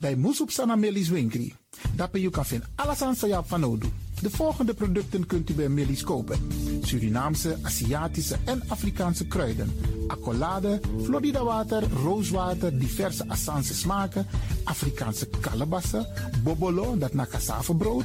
Bij Moesop Sana Melis Winkri. Daar je kan vinden alles aan Sayap van. De volgende producten kunt u bij Melis kopen. Surinaamse, Aziatische en Afrikaanse kruiden. Accolade, Florida water, rooswater, diverse Assange smaken. Afrikaanse kalebassen, bobolo, dat na brood,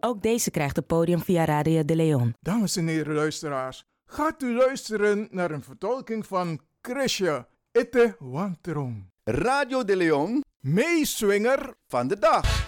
Ook deze krijgt het podium via Radio de Leon. Dames en heren luisteraars, gaat u luisteren naar een vertolking van Chrisje Itte Wanterong. Radio de Leon, meeswinger van de dag.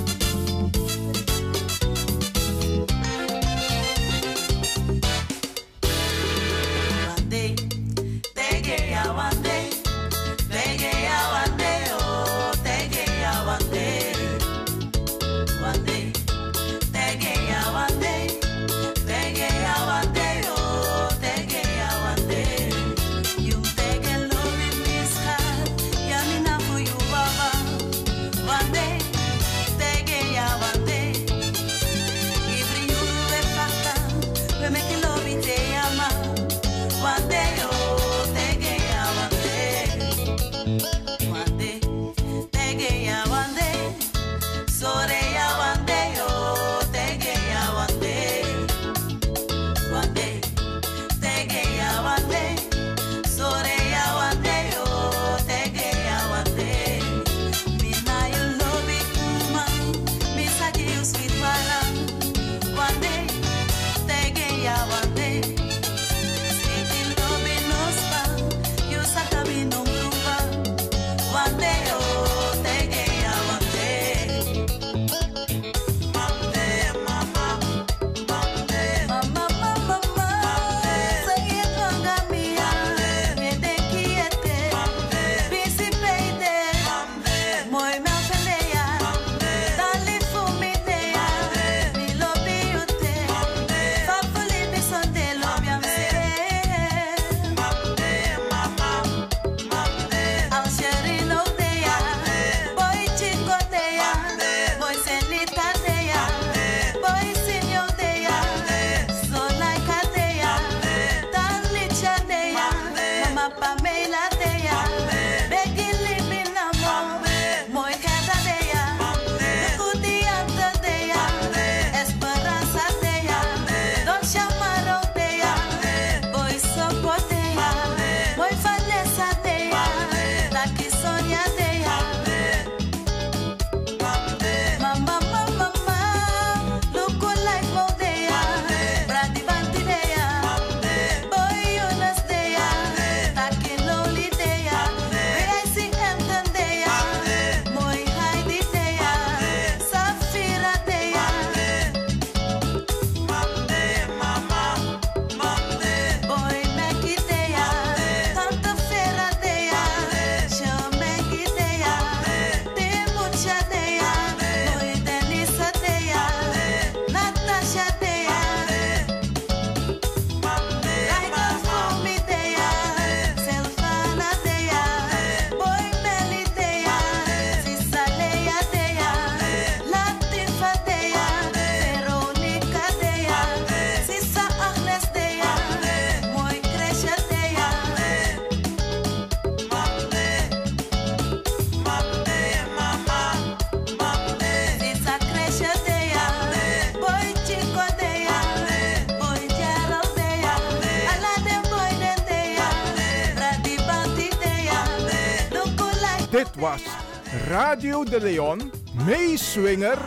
De Leon, meeswinger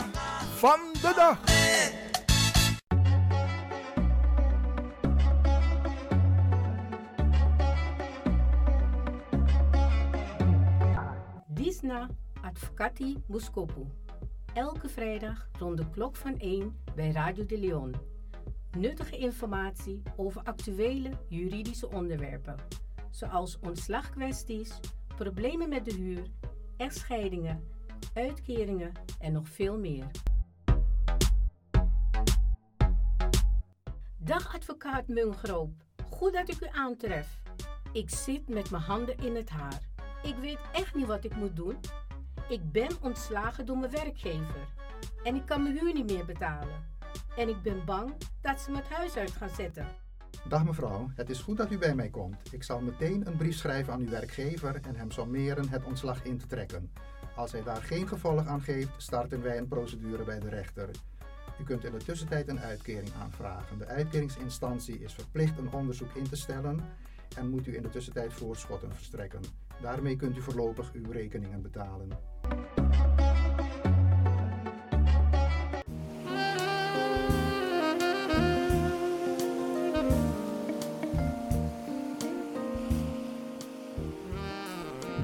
van de dag. Disna Advocati Muskopu. Elke vrijdag rond de klok van 1 bij Radio de Leon. Nuttige informatie over actuele juridische onderwerpen, zoals ontslagkwesties, problemen met de huur, echtscheidingen, uitkeringen en nog veel meer. Dag advocaat Mungroop, goed dat ik u aantref. Ik zit met mijn handen in het haar. Ik weet echt niet wat ik moet doen. Ik ben ontslagen door mijn werkgever en ik kan mijn huur niet meer betalen. En ik ben bang dat ze me het huis uit gaan zetten. Dag mevrouw, het is goed dat u bij mij komt. Ik zal meteen een brief schrijven aan uw werkgever en hem sommeren het ontslag in te trekken. Als hij daar geen gevolg aan geeft, starten wij een procedure bij de rechter. U kunt in de tussentijd een uitkering aanvragen. De uitkeringsinstantie is verplicht een onderzoek in te stellen en moet u in de tussentijd voorschotten verstrekken. Daarmee kunt u voorlopig uw rekeningen betalen.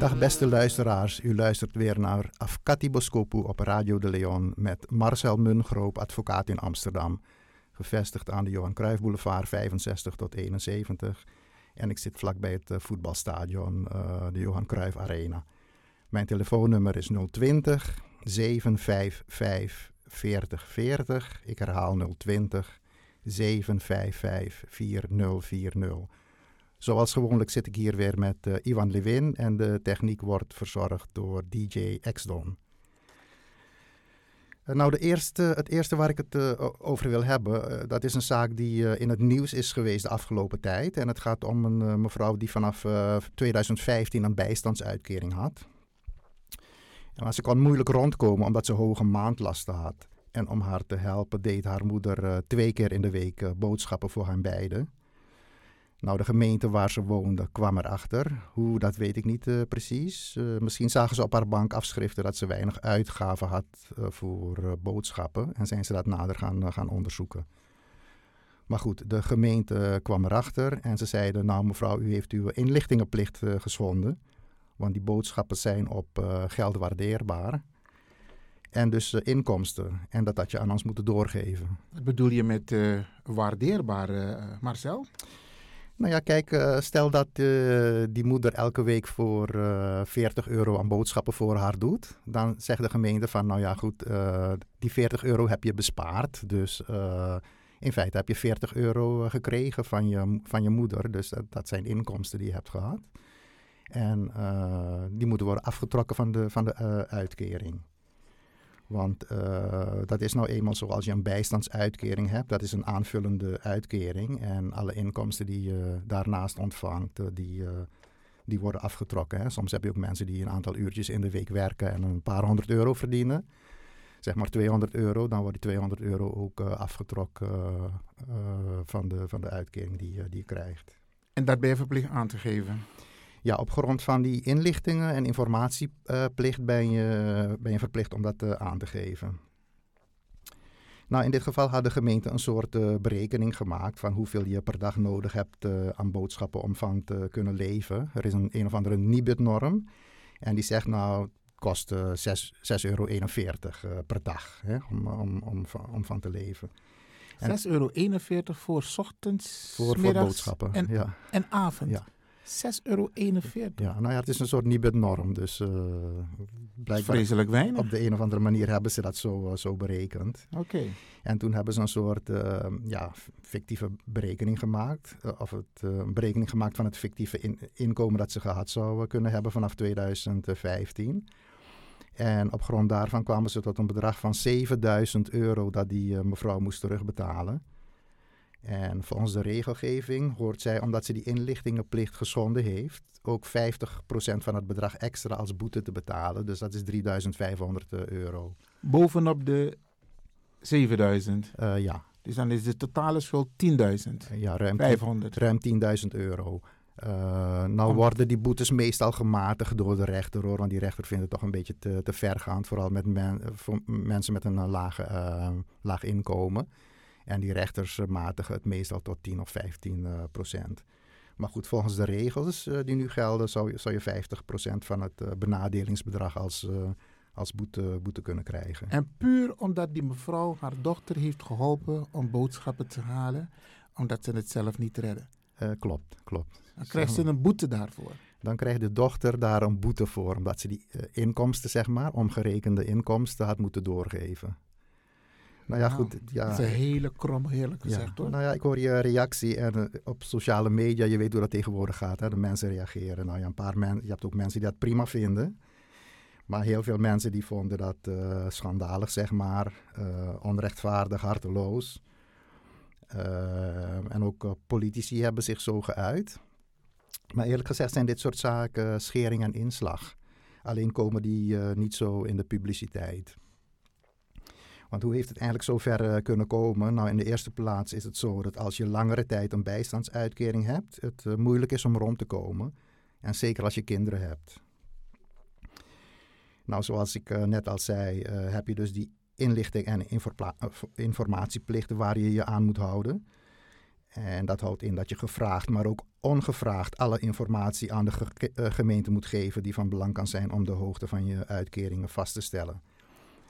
Dag beste luisteraars, u luistert weer naar Afkati Boskopu op Radio de Leon met Marcel Mungroop, advocaat in Amsterdam. Gevestigd aan de Johan Cruijff Boulevard 65 tot 71. En ik zit vlakbij het eh, voetbalstadion, uh, de Johan Cruijff Arena. Mijn telefoonnummer is 020 755 4040. Ik herhaal 020 755 4040. Zoals gewoonlijk zit ik hier weer met uh, Ivan Levin en de techniek wordt verzorgd door DJ Exdon. Uh, nou, de eerste, het eerste waar ik het uh, over wil hebben, dat is een zaak die in het nieuws is geweest de afgelopen tijd. En het gaat om een mevrouw die vanaf 2015 een bijstandsuitkering had. Maar ze kon moeilijk rondkomen omdat ze hoge maandlasten had. En om haar te helpen deed haar moeder twee keer in de week boodschappen voor hen beiden. Nou, de gemeente waar ze woonde kwam erachter. Hoe, dat weet ik niet uh, precies. Uh, misschien zagen ze op haar bank afschriften dat ze weinig uitgaven had uh, voor boodschappen. En zijn ze dat nader gaan, gaan onderzoeken. Maar goed, de gemeente kwam erachter en ze zeiden... nou mevrouw, u heeft uw inlichtingenplicht geschonden. Want die boodschappen zijn op geld waardeerbaar. En dus inkomsten. En dat had je aan ons moeten doorgeven. Wat bedoel je met waardeerbaar, Marcel? Nou ja, kijk, uh, stel dat uh, die moeder elke week voor uh, 40 euro aan boodschappen voor haar doet. Dan zegt de gemeente van, nou ja goed, die 40 euro heb je bespaard. Dus in feite heb je 40 euro gekregen van je, van je moeder. Dus dat, dat zijn inkomsten die je hebt gehad. En die moeten worden afgetrokken van de, van de uitkering. Want uh, dat is nou eenmaal zo als je een bijstandsuitkering hebt. Dat is een aanvullende uitkering. En alle inkomsten die je daarnaast ontvangt, uh, die, uh, die worden afgetrokken. Hè. Soms heb je ook mensen die een aantal uurtjes in de week werken en een paar honderd euro verdienen. Zeg maar 200 euro, dan wordt die 200 euro ook afgetrokken van, de, van de uitkering die, die je krijgt. En dat ben je verplicht aan te geven? Ja, op grond van die inlichtingen en informatieplicht ben, je, ben je verplicht om dat uh, aan te geven. Nou, in dit geval had de gemeente een soort uh, berekening gemaakt van hoeveel je per dag nodig hebt uh, aan boodschappen om van te kunnen leven. Er is een een of andere NIBID-norm en die zegt nou, het kost 6,41 euro per dag hè, om, om, om, om van te leven. 6,41 euro voor ochtends, voor, voor boodschappen en, ja. en avond. Ja. 6,41 euro. Ja, nou ja, het is een soort Nibud-norm. Dus uh, blijkbaar vreselijk weinig. op de een of andere manier hebben ze dat zo, uh, zo berekend. Oké. Okay. En toen hebben ze een soort uh, ja, fictieve berekening gemaakt. of het, een berekening gemaakt van het fictieve in, inkomen dat ze gehad zouden kunnen hebben vanaf 2015. En op grond daarvan kwamen ze tot een bedrag van 7000 euro dat die mevrouw moest terugbetalen. En volgens de regelgeving hoort zij, omdat ze die inlichtingenplicht geschonden heeft, ook 50% van het bedrag extra als boete te betalen. Dus dat is 3500 euro. Bovenop de 7000? Uh, ja. Dus dan is de totale schuld 10.000? ja, ruim 500. ruim 10.000 euro. Uh, nou worden die boetes meestal gematigd door de rechter hoor, want die rechter vindt het toch een beetje te, te vergaand, vooral met men, voor mensen met een lage, laag inkomen. En die rechters matigen het meestal tot 10 of 15 procent. Maar goed, volgens de regels die nu gelden, zou, zou je 50 procent van het benadelingsbedrag als, als boete, boete kunnen krijgen. En puur omdat die mevrouw haar dochter heeft geholpen om boodschappen te halen, omdat ze het zelf niet redden. klopt, klopt. Dan krijgt ze een boete daarvoor. Dan krijgt de dochter daar een boete voor, omdat ze die uh, inkomsten, zeg maar, omgerekende inkomsten had moeten doorgeven. Nou ja, goed. Ja, dat is een hele krom, heerlijk gezegd ja. hoor. Nou ja, ik hoor je reactie en uh, op sociale media, je weet hoe dat tegenwoordig gaat. Hè? De mensen reageren. Nou ja, een paar mensen, je hebt ook mensen die dat prima vinden. Maar heel veel mensen die vonden dat uh, schandalig, zeg maar. onrechtvaardig, harteloos. en ook politici hebben zich zo geuit. Maar eerlijk gezegd zijn dit soort zaken schering en inslag. Alleen komen die niet zo in de publiciteit. Want hoe heeft het eigenlijk zo ver uh, kunnen komen? Nou, in de eerste plaats is het zo dat als je langere tijd een bijstandsuitkering hebt, het uh, moeilijk is om rond te komen. En zeker als je kinderen hebt. Nou, zoals ik net al zei, heb je dus die inlichting en informatieplichten waar je je aan moet houden. En dat houdt in dat je gevraagd, maar ook ongevraagd alle informatie aan de ge gemeente moet geven die van belang kan zijn om de hoogte van je uitkeringen vast te stellen.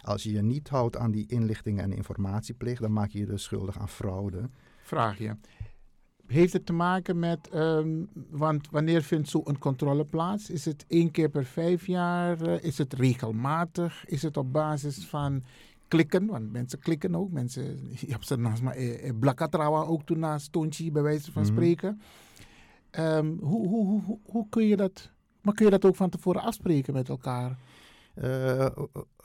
Als je je niet houdt aan die inlichtingen en informatieplicht, dan maak je je dus schuldig aan fraude. Vraag je. Heeft het te maken met, um, want wanneer vindt zo'n controle plaats? Is het één keer per vijf jaar? Uh, is het regelmatig? Is het op basis van klikken, want mensen klikken ook. Mensen, je hebt ze naast maar eh, eh Blakatrawa ook toen naast Tonchi, bij wijze van mm -hmm. spreken. Um, hoe, hoe, hoe, hoe kun je dat, maar kun je dat ook van tevoren afspreken met elkaar? Uh,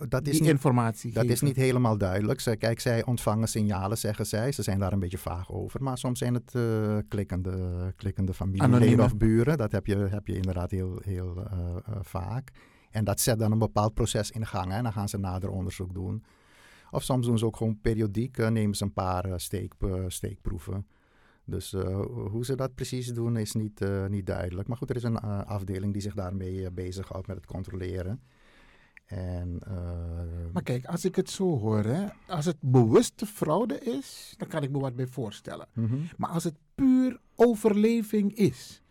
dat is Die niet, informatie. Dat is niet helemaal duidelijk. Kijk, zij ontvangen signalen, zeggen zij. Ze zijn daar een beetje vaag over. Maar soms zijn het uh, klikkende, klikkende familieleden of buren. Dat heb je, heb je inderdaad heel, heel uh, vaak. En dat zet dan een bepaald proces in gang. Hè. Dan gaan ze nader onderzoek doen. Of soms doen ze ook gewoon periodiek, nemen ze een paar steek, steekproeven. Dus hoe ze dat precies doen is niet, niet duidelijk. Maar goed, er is een afdeling die zich daarmee bezighoudt met het controleren. En, maar kijk, als ik het zo hoor, hè, als het bewuste fraude is, dan kan ik me wat bij voorstellen. Mhm. Mm -hmm. Maar als het puur overleving is,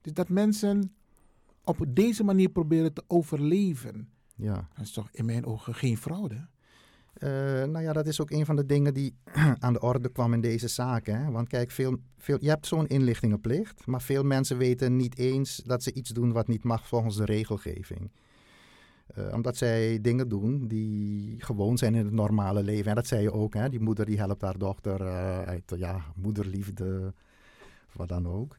dus dat mensen op deze manier proberen te overleven, ja. dat is toch in mijn ogen geen fraude? Uh, nou ja, dat is ook een van de dingen die aan de orde kwam in deze zaak. Hè? Want kijk, veel, veel, je hebt zo'n inlichtingenplicht, maar veel mensen weten niet eens dat ze iets doen wat niet mag volgens de regelgeving. Uh, omdat zij dingen doen die gewoon zijn in het normale leven. En dat zei je ook, hè? die moeder die helpt haar dochter uh, uit ja, moederliefde, wat dan ook.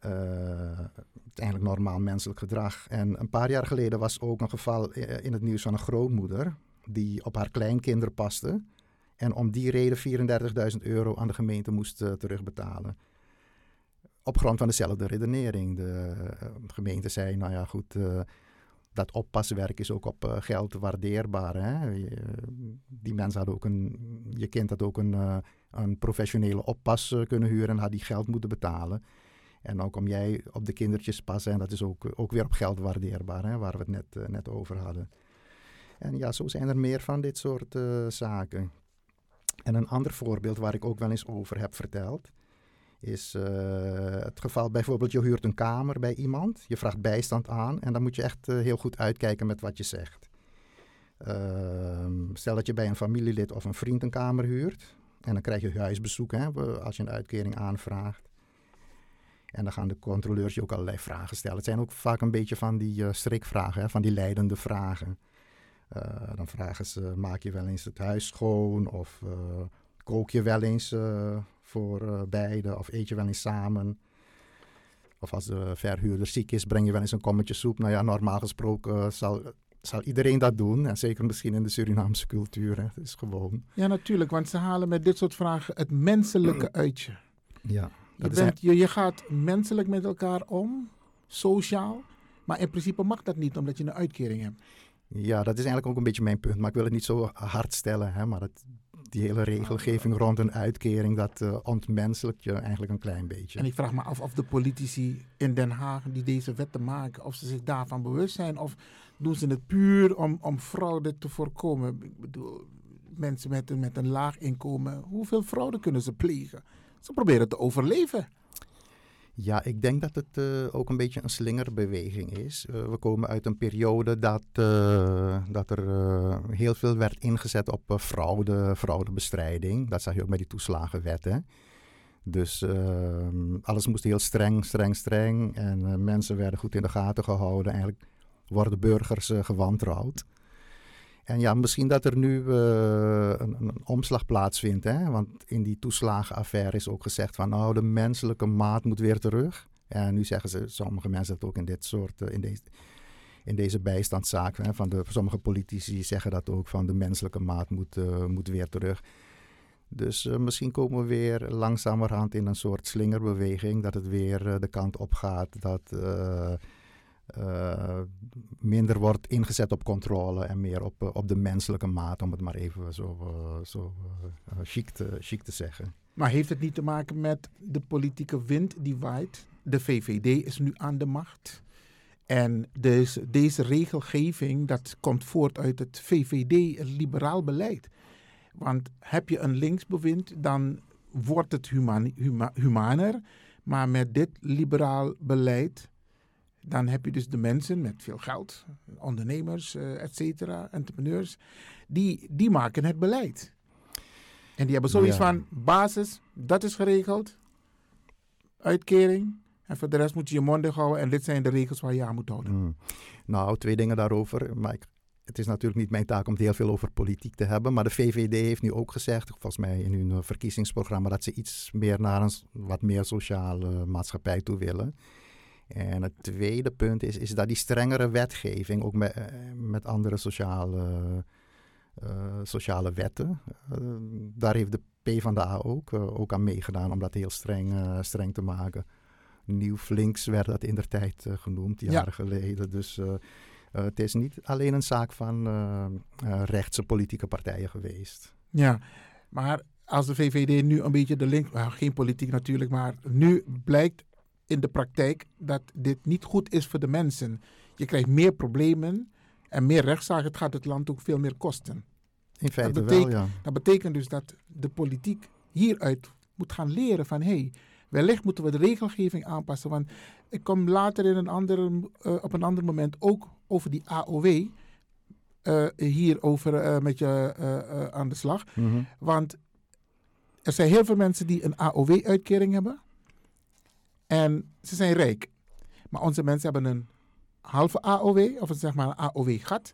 uiteindelijk normaal menselijk gedrag. En een paar jaar geleden was ook een geval in het nieuws van een grootmoeder die op haar kleinkinderen paste. En om die reden 34.000 euro aan de gemeente moest uh, terugbetalen. Op grond van dezelfde redenering. De uh, gemeente zei, nou ja goed, uh, dat oppaswerk is ook op geld waardeerbaar. Hè? Je, die mensen hadden ook een, je kind had ook een, een professionele oppas kunnen huren en had die geld moeten betalen. En dan kom jij op de kindertjes passen en dat is ook, ook weer op geld waardeerbaar, hè? waar we het net, net over hadden. En ja, zo zijn er meer van dit soort zaken. En een ander voorbeeld waar ik ook wel eens over heb verteld, is uh, het geval bijvoorbeeld je huurt een kamer bij iemand, je vraagt bijstand aan en dan moet je echt uh, heel goed uitkijken met wat je zegt. stel dat je bij een familielid of een vriend een kamer huurt en dan krijg je huisbezoek hè, als je een uitkering aanvraagt. En dan gaan de controleurs je ook allerlei vragen stellen. Het zijn ook vaak een beetje van die strikvragen, hè, van die leidende vragen. Dan vragen ze, maak je wel eens het huis schoon of kook je wel eens uh, voor beiden of eet je wel eens samen. Of als de verhuurder ziek is, breng je wel eens een kommetje soep. Nou ja, normaal gesproken zal, zal iedereen dat doen. En zeker misschien in de Surinaamse cultuur. Hè. Het is gewoon. Ja, natuurlijk. Want ze halen met dit soort vragen het menselijke uit je. Ja. Je, bent, je, je gaat menselijk met elkaar om, sociaal. Maar in principe mag dat niet, omdat je een uitkering hebt. Ja, dat is eigenlijk ook een beetje mijn punt. Maar ik wil het niet zo hard stellen. Hè, maar het, die hele regelgeving rond een uitkering, dat uh, ontmenselijkt je eigenlijk een klein beetje. En ik vraag me af of de politici in Den Haag die deze wetten maken, of ze zich daarvan bewust zijn of doen ze het puur om, om fraude te voorkomen. Ik bedoel, mensen met, met een laag inkomen, hoeveel fraude kunnen ze plegen? Ze proberen te overleven. Ja, ik denk dat het uh, ook een beetje een slingerbeweging is. Uh, we komen uit een periode dat, uh, dat er heel veel werd ingezet op fraude, fraudebestrijding. Dat zag je ook met die toeslagenwetten. Dus ehm, alles moest heel streng, streng, streng. En mensen werden goed in de gaten gehouden. Eigenlijk worden burgers gewantrouwd. En ja, misschien dat er nu uh, een, een, omslag plaatsvindt. Hè? Want in die toeslagenaffaire is ook gezegd van nou, de menselijke maat moet weer terug. En nu zeggen ze, sommige mensen dat ook in dit soort, uh, in, deze, in deze bijstandszaak. Hè? Van de, sommige politici zeggen dat ook van de menselijke maat moet, uh, moet weer terug. Dus misschien komen we weer langzamerhand in een soort slingerbeweging. Dat het weer de kant op gaat dat uh, minder wordt ingezet op controle en meer op, uh, op de menselijke maat, om het maar even zo, uh, zo chic, te, chic te zeggen. Maar heeft het niet te maken met de politieke wind die waait? De VVD is nu aan de macht. En dus deze regelgeving, dat komt voort uit het VVD-liberaal beleid. Want heb je een linksbewind, dan wordt het human, huma, humaner. Maar met dit liberaal beleid dan heb je dus de mensen met veel geld, ondernemers, uh, et cetera, entrepreneurs, die, die maken het beleid. En die hebben zoiets van basis, dat is geregeld, uitkering. En voor de rest moet je je mond houden en dit zijn de regels waar je aan moet houden. Hmm. Nou, twee dingen daarover. Maar ik, het is natuurlijk niet mijn taak om het heel veel over politiek te hebben. Maar de VVD heeft nu ook gezegd, volgens mij in hun verkiezingsprogramma, dat ze iets meer naar een wat meer sociale maatschappij toe willen. En het tweede punt is, is dat die strengere wetgeving, ook met, eh, met andere sociale, uh, sociale wetten, uh, daar heeft de PvdA ook, uh, ook aan meegedaan om dat heel streng, streng te maken. Nieuw Flinks werd dat in der tijd genoemd, jaren ja. geleden. Dus het is niet alleen een zaak van rechtse politieke partijen geweest. Ja, maar als de VVD nu een beetje de link, nou, geen politiek natuurlijk, maar nu blijkt in de praktijk dat dit niet goed is voor de mensen. Je krijgt meer problemen en meer rechtszaken. Het gaat het land ook veel meer kosten. In feite dat betekent, wel, ja. Dat betekent dus dat de politiek hieruit moet gaan leren van... hé, hey, wellicht moeten we de regelgeving aanpassen. Want ik kom later in een andere, uh, op een ander moment ook over die AOW... Uh, eh, hierover uh, met je aan de slag. Mm -hmm. Want er zijn heel veel mensen die een AOW-uitkering hebben... En ze zijn rijk. Maar onze mensen hebben een halve AOW, of zeg maar een AOW-gat.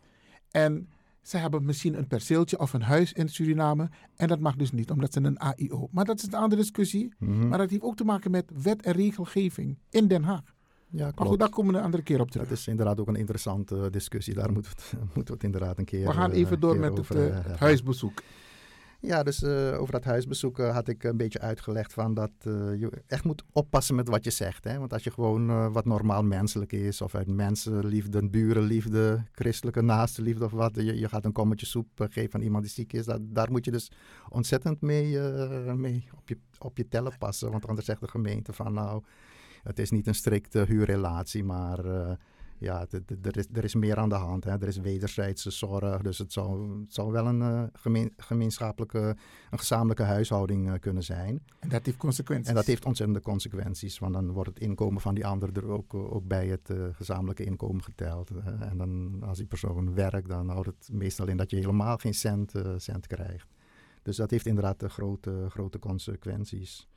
En ze hebben misschien een perceeltje of een huis in Suriname. En dat mag dus niet, omdat ze een AIO. Maar dat is een andere discussie. Mm-hmm. Maar dat heeft ook te maken met wet en regelgeving in Den Haag. Ja, klopt. Maar goed, daar komen we een andere keer op terug. Dat is inderdaad ook een interessante discussie. Daar moeten we het, moeten we het inderdaad een keer We gaan even uh, door met het, uh, het huisbezoek. Ja, dus uh, over dat huisbezoek uh, had ik een beetje uitgelegd van dat uh, je echt moet oppassen met wat je zegt. Hè? Want als je gewoon wat normaal menselijk is, of uit mensenliefde, burenliefde, christelijke naastenliefde of wat, je, je gaat een kommetje soep geven aan iemand die ziek is, dat, daar moet je dus ontzettend mee, mee op, je, op je tellen passen. Want anders zegt de gemeente van nou, het is niet een strikte huurrelatie, maar ja, er is, er is meer aan de hand. Hè. Er is wederzijdse zorg. Dus het zou, het zou wel een uh, gemeen, gemeenschappelijke, een gezamenlijke huishouding uh, kunnen zijn. En dat heeft consequenties. En dat heeft ontzettende consequenties. Want dan wordt het inkomen van die ander er ook, ook bij het uh, gezamenlijke inkomen geteld. en dan als die persoon werkt, dan houdt het meestal in dat je helemaal geen cent, cent krijgt. Dus dat heeft inderdaad grote, grote consequenties.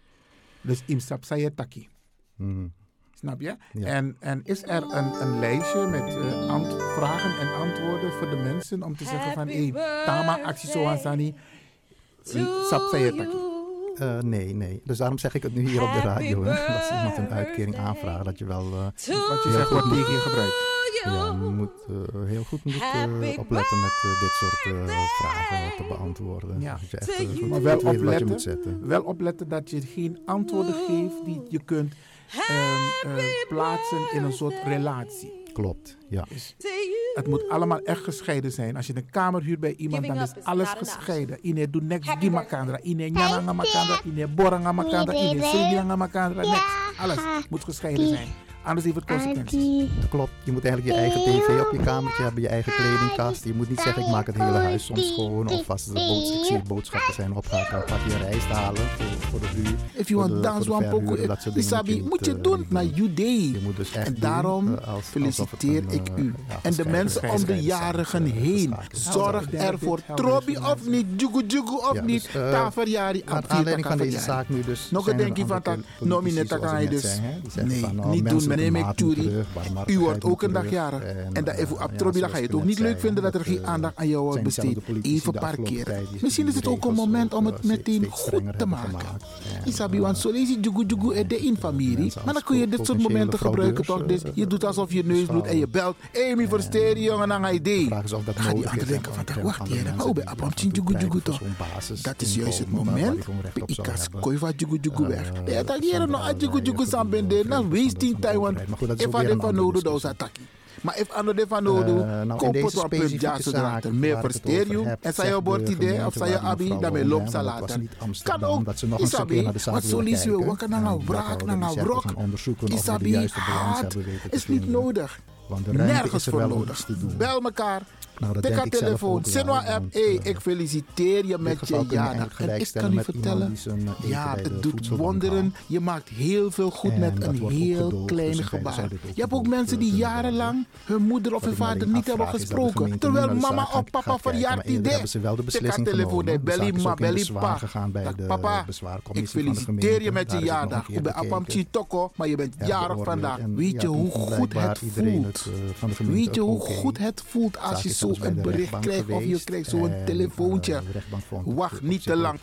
Dus imsap sayetaki. Mm. Snap je? Ja. En, en is er een, een lijstje met uh, vragen en antwoorden voor de mensen om te zeggen van hé, hey, Tama actie zo aan Sap uh, nee, nee. Dus daarom zeg ik het nu hier op de radio. Hè. Als iemand een uitkering aanvraagt, dat je wel... Uh, wat je zegt wordt tegen je gebruikt. Ja, je moet uh, heel goed moet, uh, opletten met uh, dit soort vragen te beantwoorden. Ja. Dat je echt maar wel opletten, wel opletten dat je geen antwoorden geeft die je kunt um, uh, plaatsen in een soort relatie. Klopt, ja. Dus Het moet allemaal echt gescheiden zijn. Als je een kamer huurt bij iemand, dan is alles gescheiden. Ine doet niks die makandra. Ine nyanga makandra. Ine boranga makandra. Ine sringa makandra. Niks. Alles moet gescheiden zijn. Anders heeft het consequenties. Klopt, je moet eigenlijk je eigen tv op je kamertje hebben, je eigen kledingkast. Je moet niet zeggen, ik maak het hele huis soms schoon. Of als er boods ik zie boodschappen zijn opgehaald, dan pak je een rijst halen voor, voor de buur. If you want dance one poco, Isabi, moet je doen naar you day. Dus En daarom feliciteer ik u. En de mensen om de jarigen heen. Zorg ervoor. Trobi of niet, jugu jugu of niet. Taverjari, Naar aanleiding van deze zaak nu dus. Nog een denk je van dat nomineta kan je dus. Nee, niet doen meneer Mektouri. U wordt ook een dag jarig. En dat even op Trobi, dan ga je het ook niet leuk vinden dat er geen aandacht aan jou wordt besteed. Even parkeren. Misschien is het ook een moment om het meteen goed te maken. Isabi, want zo lees je jugu jugu en de in familie. Maar dan kun je dit soort momenten gebruiken toch? Dus je doet alsof je neus bloedt en je belt. Hé, mi versteren jongen, dan ga je idee. Dan ga die ander denken van, wacht hier, dan hou bij Abamchin jugu jugu toch? Dat is juist het moment. Ik kan koiva jugu jugu weg. Ja, dat hier nog jugu jugu sambende. Dan wasting time, want if I nodig, dan is attackie. Maar if ano de van nodig, koop het op een jaar zodat er meer versteer je. En zij je bord idee, of zij je abi, dan loopt later. Kan ook, isabi, wat je, wat kan nou wraak, nou wrok. Isabi, haat is niet nodig. Nergens voor nodig. Bel elkaar. Nou, Tik haar telefoon, Sinwa app. Hey, ik feliciteer je met je jaardag. En ik kan u vertellen, ja, het doet wonderen. Je maakt heel veel goed met een heel klein gebaar. Je hebt ook mensen die jarenlang hun moeder of hun vader niet hebben gesproken. Terwijl mama of papa verjaart die idee. Tik haar telefoon, belly ma, belly pa. Papa, ik feliciteer je met je jaardag. Ik ben Apam Chitoko, maar je bent jarig vandaag. Weet je hoe goed het voelt? Weet je hoe goed het voelt als je zo een bericht krijgt of je krijgt zo'n telefoontje. Wacht niet te lang.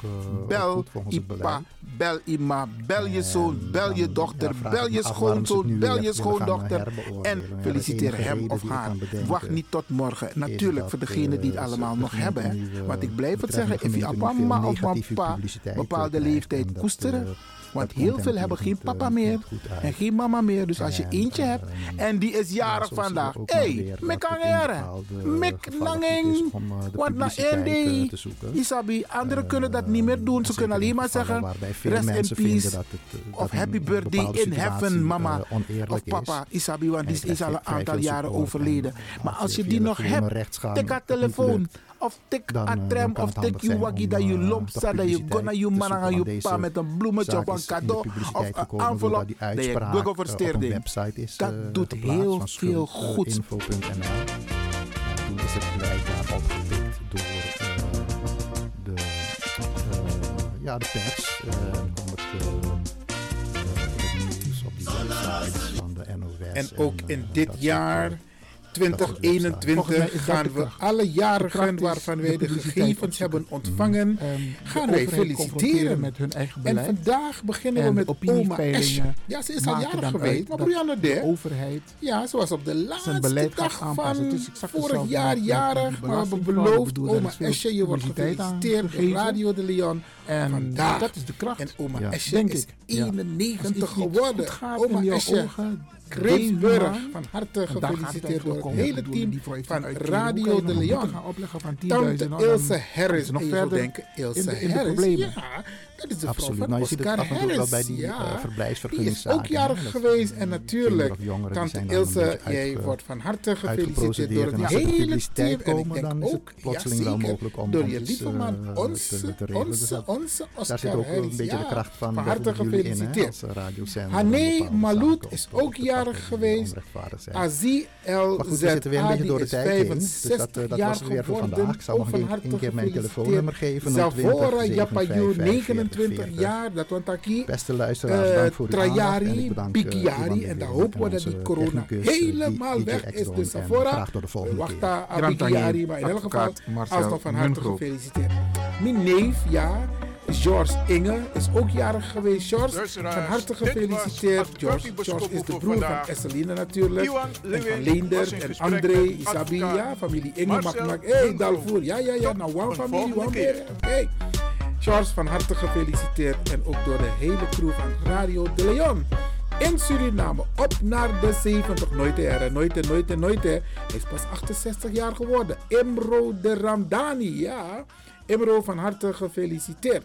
Bel Ipa, bel Ima, bel je zoon, bel je dochter, bel je schoonzoon, bel je schoondochter. En feliciteer hem of haar. Wacht niet tot morgen. Natuurlijk voor degenen die het allemaal nog hebben. Want ik blijf het zeggen, if je mama of papa bepaalde leeftijd koesteren want heel veel hebben geen papa meer en geen mama meer. Dus als je eentje hebt en die is jarig vandaag. Hé, hey, mek angeren. Mek nanging. Want na één day, Isabi, anderen kunnen dat niet meer doen. Ze kunnen alleen maar zeggen, rest in peace. Of happy birthday in heaven, mama. Of papa, Isabi, want die is al een aantal jaren overleden. Maar als je die nog hebt, tik haar telefoon. Of tik a tram, of tik je waggie dat je lomp staat, dat je gonna je man aan je pa met een bloemetje of een cadeau of een envelop dat je google versteerde. Dat doet heel veel goed. Info.nl. Toen is het blijkbaar opgepikt door de, ja, de pers. kwam het nieuws op die website van de NOS. En ook in dit jaar 2021 gaan we alle jarigen waarvan wij de gegevens hebben ontvangen, gaan wij feliciteren. met hun eigen beleid. En vandaag beginnen we met oma Esje. Ja, ze is al jarig geweest, maar Brianna de overheid ja, ze was op de laatste dag van Dus vorig jaar jarig. Maar we beloofd, oma Esje, je wordt gefeliciteerd op. Radio de Leon. En vandaag. dat is de kracht. En oma Ja, Esje denk is ik. Ja. 91 Als iets niet geworden. Oma in jouw Esje. ogen, Kreefburg, Deelman. van harte gefeliciteerd door het hele team die van Radio de Leon. gaan opleggen van Tante 10.000, dan Ilse Harris, is nog verder denken, Ilse in de- in de Harris, ja, dat is de Absoluut. Nou, je ziet het af en toe wel bij die ja. uh. Die is ook jarig geweest en natuurlijk, tante Ilse, jij wordt van harte gefeliciteerd door het hele team. En dan denk ook, plotseling wel mogelijk om door je lieve man, onze, onze, onze Oscar Daar zit ook een beetje de kracht van, van harte gefeliciteerd. Hané Malout is ook jarig geweest. Azie El Zadi is 65 jaar geworden. Ook van harte gefeliciteerd. Zavora Japayou, 59. 20 jaar dat want aquí, Beste luisteraars, eh, dank voor Trajari, Pikiari. en daar hopen we dat die corona helemaal weg is. Dus Sephora, wacht daar eh, Pikiari. Maar in elk geval, alsnog van harte gefeliciteerd. Mijn neef, ja. George Inge is ook jarig geweest. George, van harte gefeliciteerd. George, George is de broer van Esseline natuurlijk. En van Leender en André, Isabi, familie Inge mag hey, Dalvoer, ja, ja, ja. Nou, one familie, one meer. Hey. George, van harte gefeliciteerd. En ook door de hele crew van Radio de Leon. in Suriname. Op naar de 70. Nooit hè, nooit hè, nooit hè, nooit. Hij is pas 68 jaar geworden. Imro de Ramdani, ja. Imro van harte gefeliciteerd.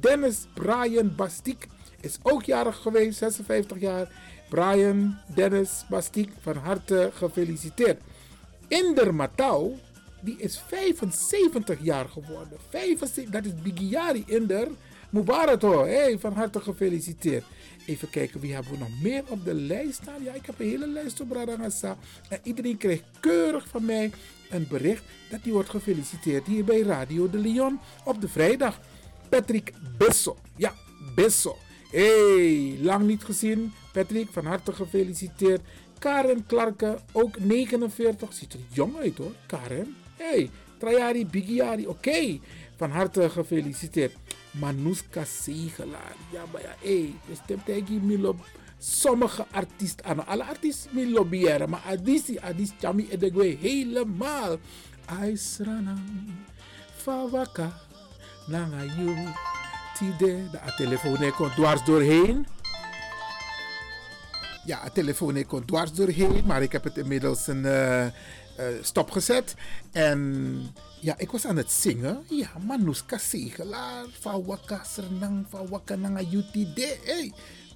Dennis Brian Bastiek is ook jarig geweest, 56 jaar. Brian Dennis Bastiek, van harte gefeliciteerd. Inder Matau, die is 75 jaar geworden. 75, dat is Bigiari Inder. Mubarak hoor, hey, van harte gefeliciteerd. Even kijken, wie hebben we nog meer op de lijst staan? Ja, ik heb een hele lijst op Bradangasa. En iedereen krijgt keurig van mij een bericht dat hij wordt gefeliciteerd hier bij Radio de Leon op de vrijdag. Patrick Besso. Ja, Besso. hey, lang niet gezien. Patrick, van harte gefeliciteerd. Karen Clarke, ook 49. Ziet er jong uit hoor, Karen. Hey, Trajari Bigiari, oké. Van harte gefeliciteerd. Manuska Segelaar. Ja, maar ja, hé, hey, dus tegen Milo. Sommige artiesten, aan alle artiesten mi lobbyeren, maar Adisi, Adis Chami Edegwe helemaal. Aisranang, Fawaka, Nanga you, Tide, de telefoon komt dwars doorheen. Ja, telefoon komt dwars doorheen, maar ik heb het inmiddels een uh, stopgezet. En ja, ik was aan het zingen. Ja, Manuska Segelaar, Sernang, Fawaka Nanga Yutide. Hey,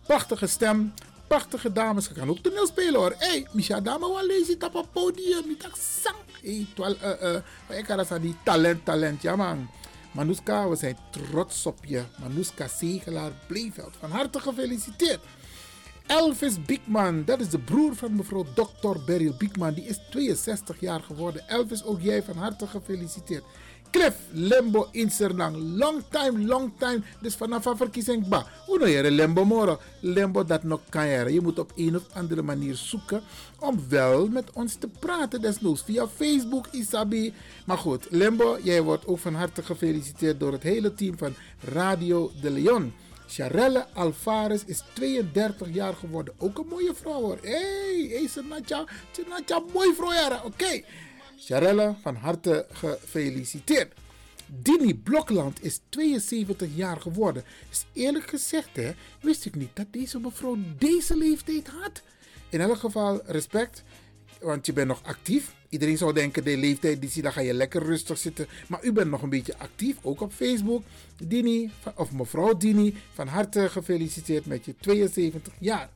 prachtige stem, prachtige dames. Ze kan ook toneel spelen hoor. Hey, Misha Dame wel lezen op het podium. Ik dacht. Hey, twaalf, uh, uh, ik had die talent, talent, ja man. Manuska, we zijn trots op je. Manuska Segelaar Bleeveld. Van harte gefeliciteerd. Elvis Biekman, dat is de broer van mevrouw Dr. Beryl Biekman. Die is 62 jaar geworden. Elvis, ook jij van harte gefeliciteerd. Cliff Lembo in Sernang. Long time, long time. Dus vanaf een verkiezing. Ba, hoe nou je Lembo moro? Lembo dat nog kan je. Je moet op een of andere manier zoeken om wel met ons te praten. Desnoods via Facebook, Isabi. Maar goed, Lembo, jij wordt ook van harte gefeliciteerd door het hele team van Radio de Leon. Charelle Alvarez is 32 jaar geworden. Ook een mooie vrouw hoor. Hé, hey, hey, Senatja, Senatja, mooi vrouw. Oké. Okay. Charelle, van harte gefeliciteerd. Dini Blokland is 72 jaar geworden. Is eerlijk gezegd, hè, wist ik niet dat deze mevrouw deze leeftijd had. In elk geval respect, want je bent nog actief. Iedereen zou denken, de leeftijd, die dan ga je lekker rustig zitten. Maar u bent nog een beetje actief, ook op Facebook. Dini, of mevrouw Dini, van harte gefeliciteerd met je 72 jaar.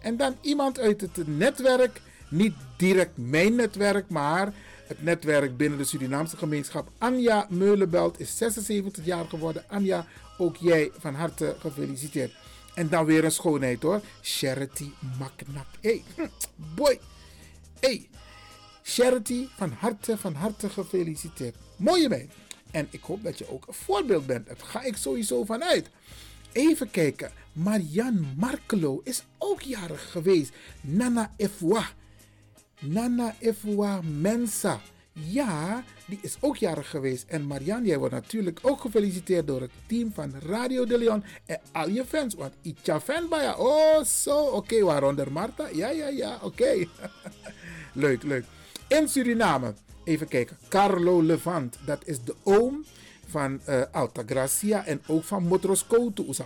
En dan iemand uit het netwerk, niet direct mijn netwerk, maar het netwerk binnen de Surinaamse gemeenschap. Anja Meulenbelt is 76 jaar geworden. Anja, ook jij van harte gefeliciteerd. En dan weer een schoonheid hoor. Charity Maknak. Hey, boy. Hey, Charity, van harte, van harte gefeliciteerd. Mooie meid. En ik hoop dat je ook een voorbeeld bent. Daar ga ik sowieso vanuit. Even kijken. Marianne Markelo is ook jarig geweest. Nana Efwa. Nana Efwa Mensa. Ja, die is ook jarig geweest. En Marianne, jij wordt natuurlijk ook gefeliciteerd door het team van Radio de Leon en al je fans. Want Itcha fan bij je. Oh, zo. Oké, okay, waaronder Marta? Ja, ja, ja. Oké. leuk, leuk. In Suriname, even kijken. Carlo Levant, dat is de oom van uh, Alta Gracia en ook van Motros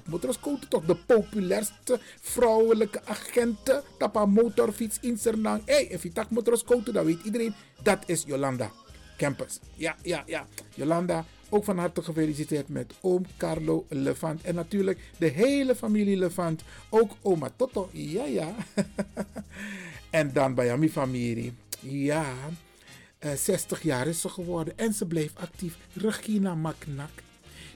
Motros Couto toch de populairste vrouwelijke agenten. Tapa motorfiets in. Hé, hey, je tak Motros Couto, dan weet iedereen dat is Jolanda Campus. Ja, ja, ja. Jolanda, ook van harte gefeliciteerd met oom Carlo Levant. En natuurlijk de hele familie Levant. Ook oma Toto. Ja, ja. en dan bij mijn familie. Ja, uh, 60 jaar is ze geworden en ze bleef actief. Regina Maknak.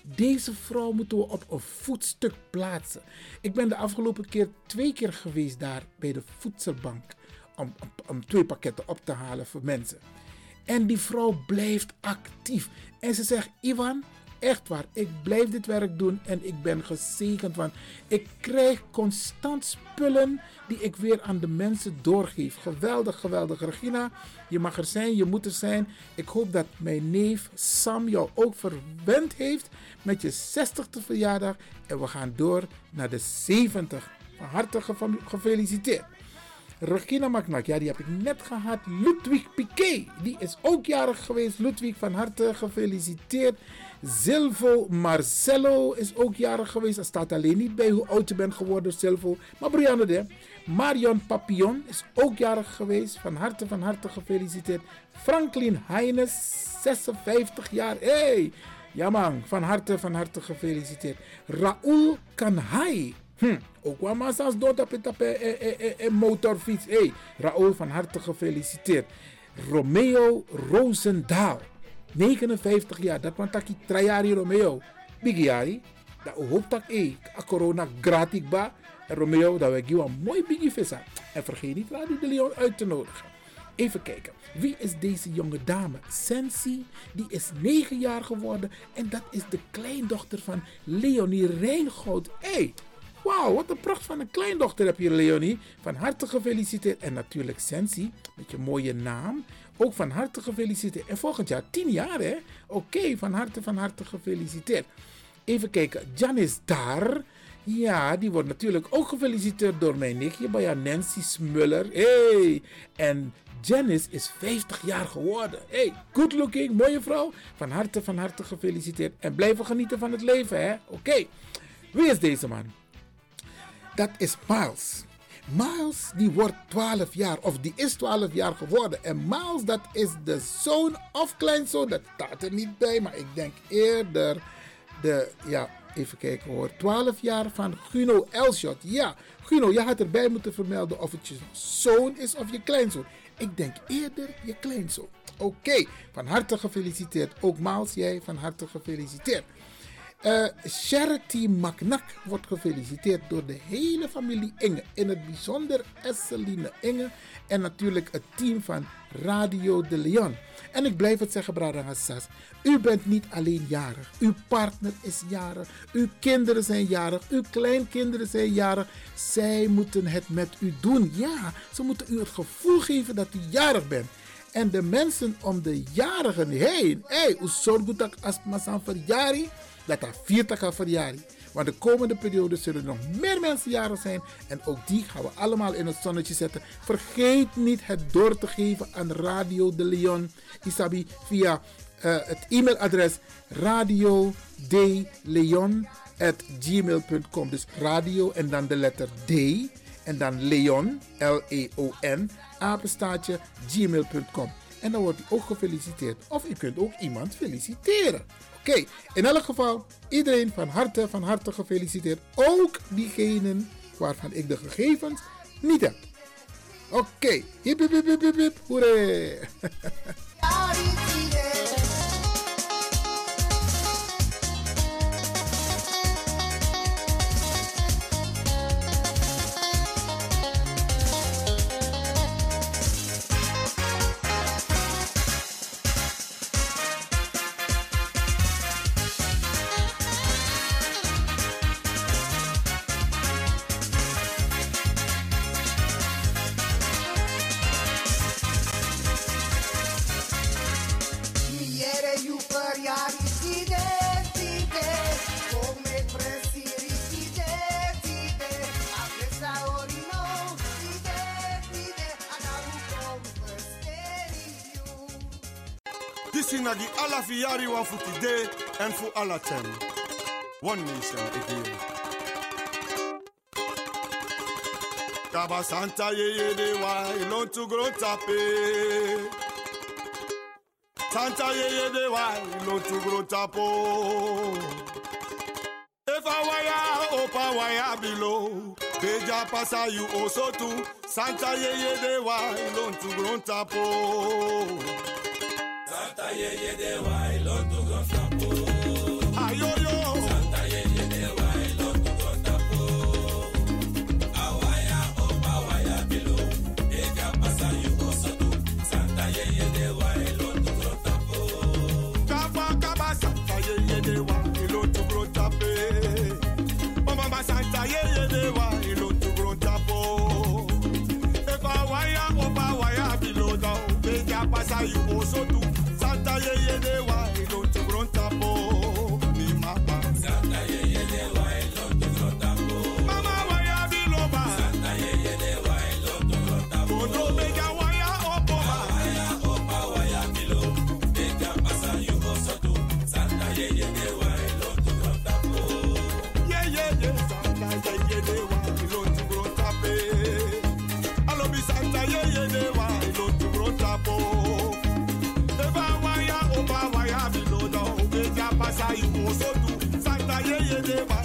Deze vrouw moeten we op een voetstuk plaatsen. Ik ben de afgelopen keer twee keer geweest daar bij de voedselbank. Om, om twee pakketten op te halen voor mensen. En die vrouw blijft actief. En ze zegt: Ivan, echt waar, ik blijf dit werk doen en ik ben gezegend. Want ik krijg constant spullen die ik weer aan de mensen doorgeef. Geweldig, geweldig. Regina, je mag er zijn, je moet er zijn. Ik hoop dat mijn neef Sam jou ook verwend heeft met je 60ste verjaardag. En we gaan door naar de 70. Van harte gefeliciteerd. Regina Maknak, ja, die heb ik net gehad. Ludwig Piquet, die is ook jarig geweest. Ludwig, van harte gefeliciteerd. Silvo Marcello is ook jarig geweest. Er staat alleen niet bij hoe oud je bent geworden, Silvo. Maar Brianne de. Marion Papillon is ook jarig geweest. Van harte, van harte gefeliciteerd. Franklin Heines, 56 jaar. Hey! Ja man, van harte, van harte gefeliciteerd. Raoul Kanhai. Hm, ook wel massa's dood op een motorfiets. Hey, Raoul, van harte gefeliciteerd. Romeo Roosendaal. 59 jaar. Dat want taki trajari Romeo. Bigiari. Dat hoop dat ik. corona gratis ba. En Romeo, dat we een mooi biggie visa. En vergeet niet Radio de Leon uit te nodigen. Even kijken. Wie is deze jonge dame? Sensi, die is 9 jaar geworden. En dat is de kleindochter van Leonie Rijngoud. Hé, hey, wauw, wat een pracht van een kleindochter heb je, Leonie. Van harte gefeliciteerd. En natuurlijk Sensi, met je mooie naam. Ook van harte gefeliciteerd. En volgend jaar 10 jaar, hè? Oké, van harte, van harte gefeliciteerd. Even kijken, Janis daar. Ja, die wordt natuurlijk ook gefeliciteerd door mijn nichtje, bij Nancy Smuller. Hey! En Janice is 50 jaar geworden. Hey, good looking, mooie vrouw. Van harte, van harte gefeliciteerd. En blijven genieten van het leven, hè? Oké. Wie is deze man? Dat is Miles. Miles die wordt 12 jaar, of die is 12 jaar geworden. En Miles dat is de zoon of kleinzoon, dat staat er niet bij, maar ik denk eerder de, ja, even kijken hoor, 12 jaar van Guno Elshot. Ja, Guno, je had erbij moeten vermelden of het je zoon is of je kleinzoon. Ik denk eerder je kleinzoon. Oké, van harte gefeliciteerd. Ook Miles, jij van harte gefeliciteerd. Uh, Charity McNack wordt gefeliciteerd door de hele familie Inge. In het bijzonder Esseline Inge en natuurlijk het team van Radio de Leon. En ik blijf het zeggen, Brada Hassas. U bent niet alleen jarig. Uw partner is jarig. Uw kinderen zijn jarig. Uw kleinkinderen zijn jarig. Zij moeten het met u doen. Ja, ze moeten u het gevoel geven dat u jarig bent. En de mensen om de jarigen heen. Hé, hey, hoe zorg dat als maar verjari? Dat dat viert gaan verjaren. Want de komende periode zullen er nog meer mensen jarig zijn. En ook die gaan we allemaal in het zonnetje zetten. Vergeet niet het door te geven aan Radio de Leon. Isabi via uh, het e-mailadres radio de Leon gmail.com. Dus radio en dan de letter D. En dan Leon, L-E-O-N, apenstaatje gmail.com. En dan wordt u ook gefeliciteerd. Of u kunt ook iemand feliciteren. Oké, in elk geval, iedereen van harte, van harte gefeliciteerd. Ook diegenen waarvan ik de gegevens niet heb. Oké, okay. hip hip hip hip hip, hoeré. nagi ala fi yari wan fu today and fu ala ten. One nation again. Kaba Santa ye ye de wa ilon tu gro tape. Santa ye ye de wa ilon tu gro tapo. If I wire opa wire below. Beja pasa you also too. Santa ye ye de wa ilon tu gro tapo ayẹyẹ dẹ̀ wá ìlọ́dún kan fún. Santa Yeye de Ba.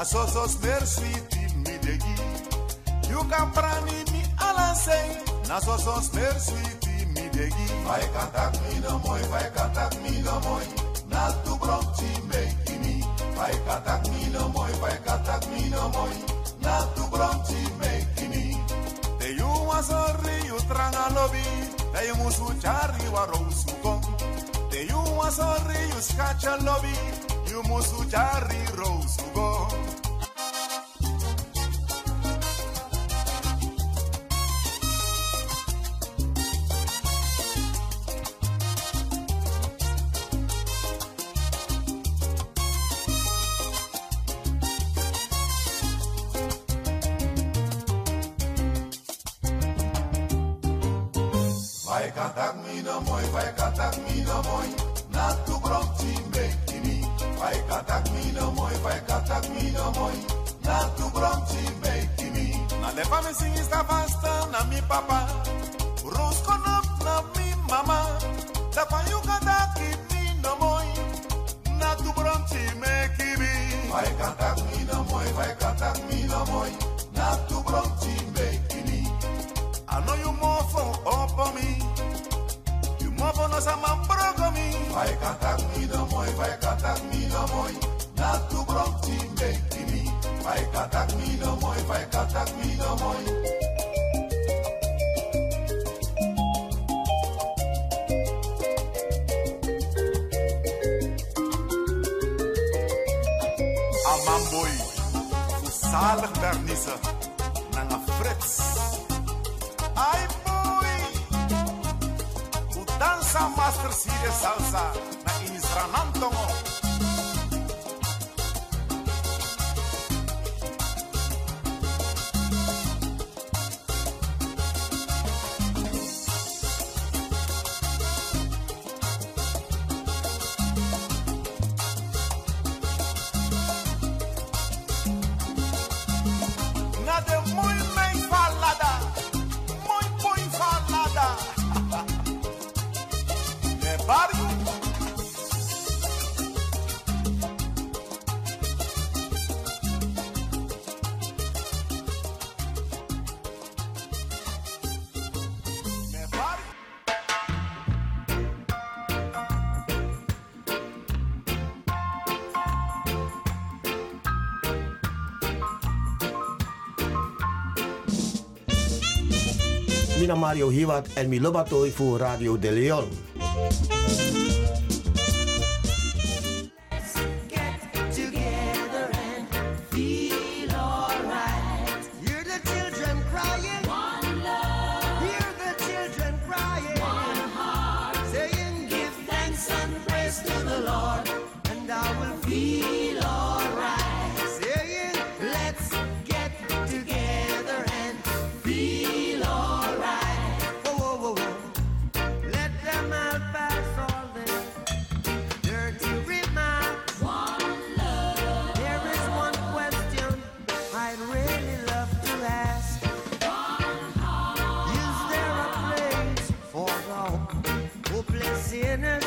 na so so mercy till me dey give you can prani me ala say. Na so so mercy till me dey give why can't attack me no more. Why can't me no more. Na tu brought to make me. Why can't attack me no more. Why can't me no more. Na tu brought to make me. The you was sorry you tranga lobby the you musu chari wa rosu con the you was sorry you scratch lobby you musu chari rosu go Amamboy, o Saler bernisa, na Fritz. Ai, boy! O Dança Master Series Salsa, na Inisranantongo. Mario Hivat en Milobatoy voor Radio De Leon. sinner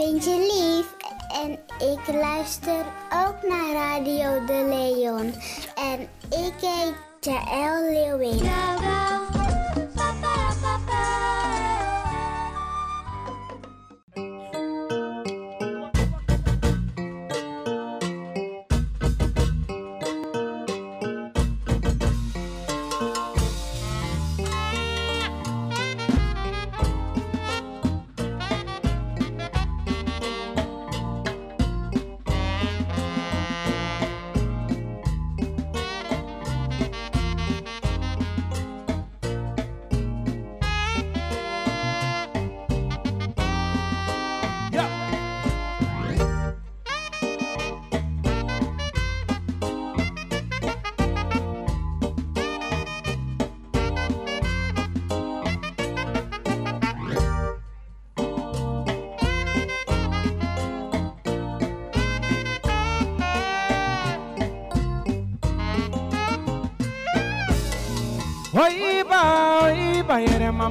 vind je lief. En ik luister ook naar Radio De Leon. En ik heet Jaël Leeuwin.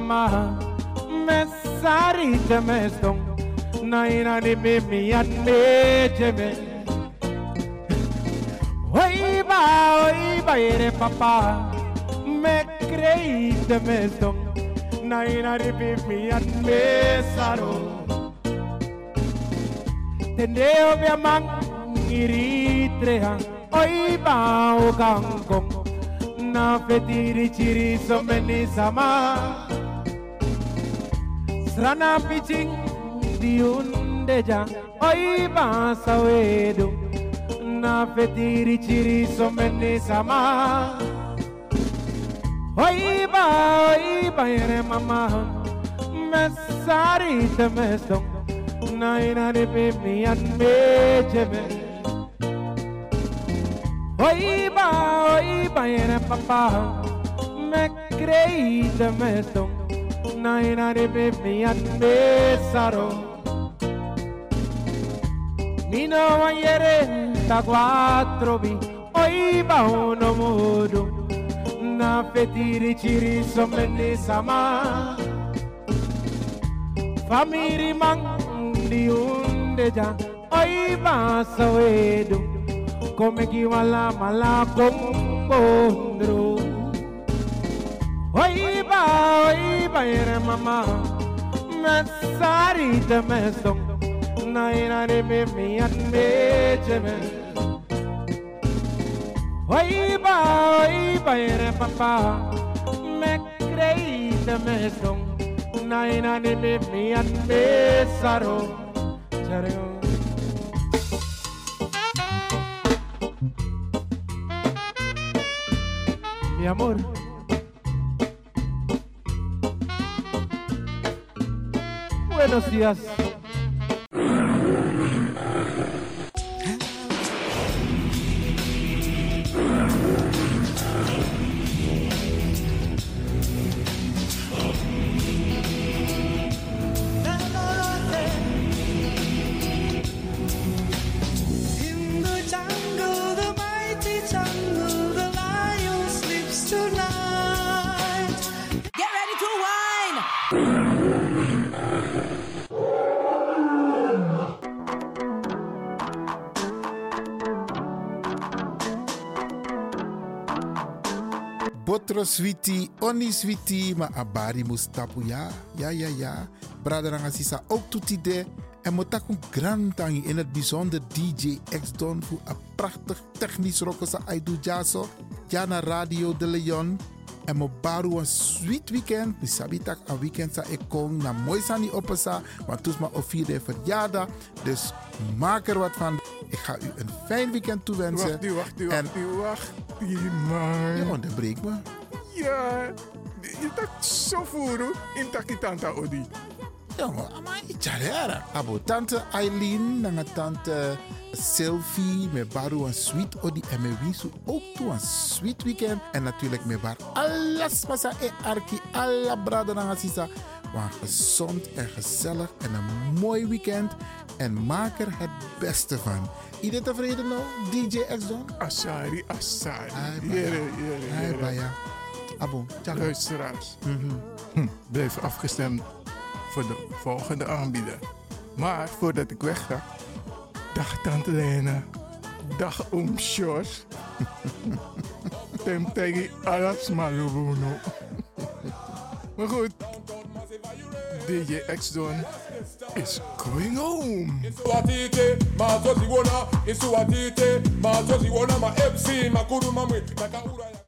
Mama, me sari te me stong, na ina ni mi mi an me jeme. Oiba, oiba, yere papa, me crei te me stong, na ina ni mi mi an me saro. Tendeo mi amang iritrea, oiba o kangkong na fetiri chiri someni sama Rana pitching the undeja oi basawedo na fetiri chiri somene sama oi ba oi ba ere mama me temestom na ina de pe mi an mejeme oi ba oi ba ere papa me creí so naina and they make me admit sorrow. Mi no quattro vi, oi ba uno na fetiri ciri sommene sama. Famiri man di unde già, oi ba savedo, come chi va la mala. Oi ba ere mama me sari te mesto na ina re me mi an me cheme Oi ba oi ba ere papa me crei te mesto na ina re me mi an me saro Chareo mi amor. Buenos días. Botro switi, oni switi, ma abari mustapu ya. Ja, ja, ja. Braderanga sisa ook toetide. En Motaku Grantangi in het bijzonder DJ X-Don voor een prachtig technisch rokosa Aidu Jaso. Jana Radio de Leon. En mo baru een sweet weekend. Mi sabi tak een weekend sa ik kom na mooi sani opesa. Want toes ma o vierde verjaardag. Dus maak er wat van. Ik ga u een fijn weekend toewensen. Wacht u, wacht u, wacht u, wacht u, man. Je onderbreekt me. Ja, je tak zo voeren in takitanta odi. Jongen, icharera. Abo tante Eileen, nanga tante Sylvie, me baru een sweet odi en me wisu ook toe een sweet weekend. En natuurlijk me bar alles masa e arki, alla brada nanga sisa. Maar gezond en gezellig en een mooi weekend. En maak er het beste van. Iedereen tevreden nou, DJ X-Don? Asari, Asari. Jere, jere, jere. Abo, tjaka. Luisteraars, Mhm. hm, blijf afgestemd voor de volgende aanbieder. Maar voordat ik wegga, dag Tante Lena, dag Oom Sjors. Tem tegi alas malubuno. Maar goed, DJ X-Don is going home.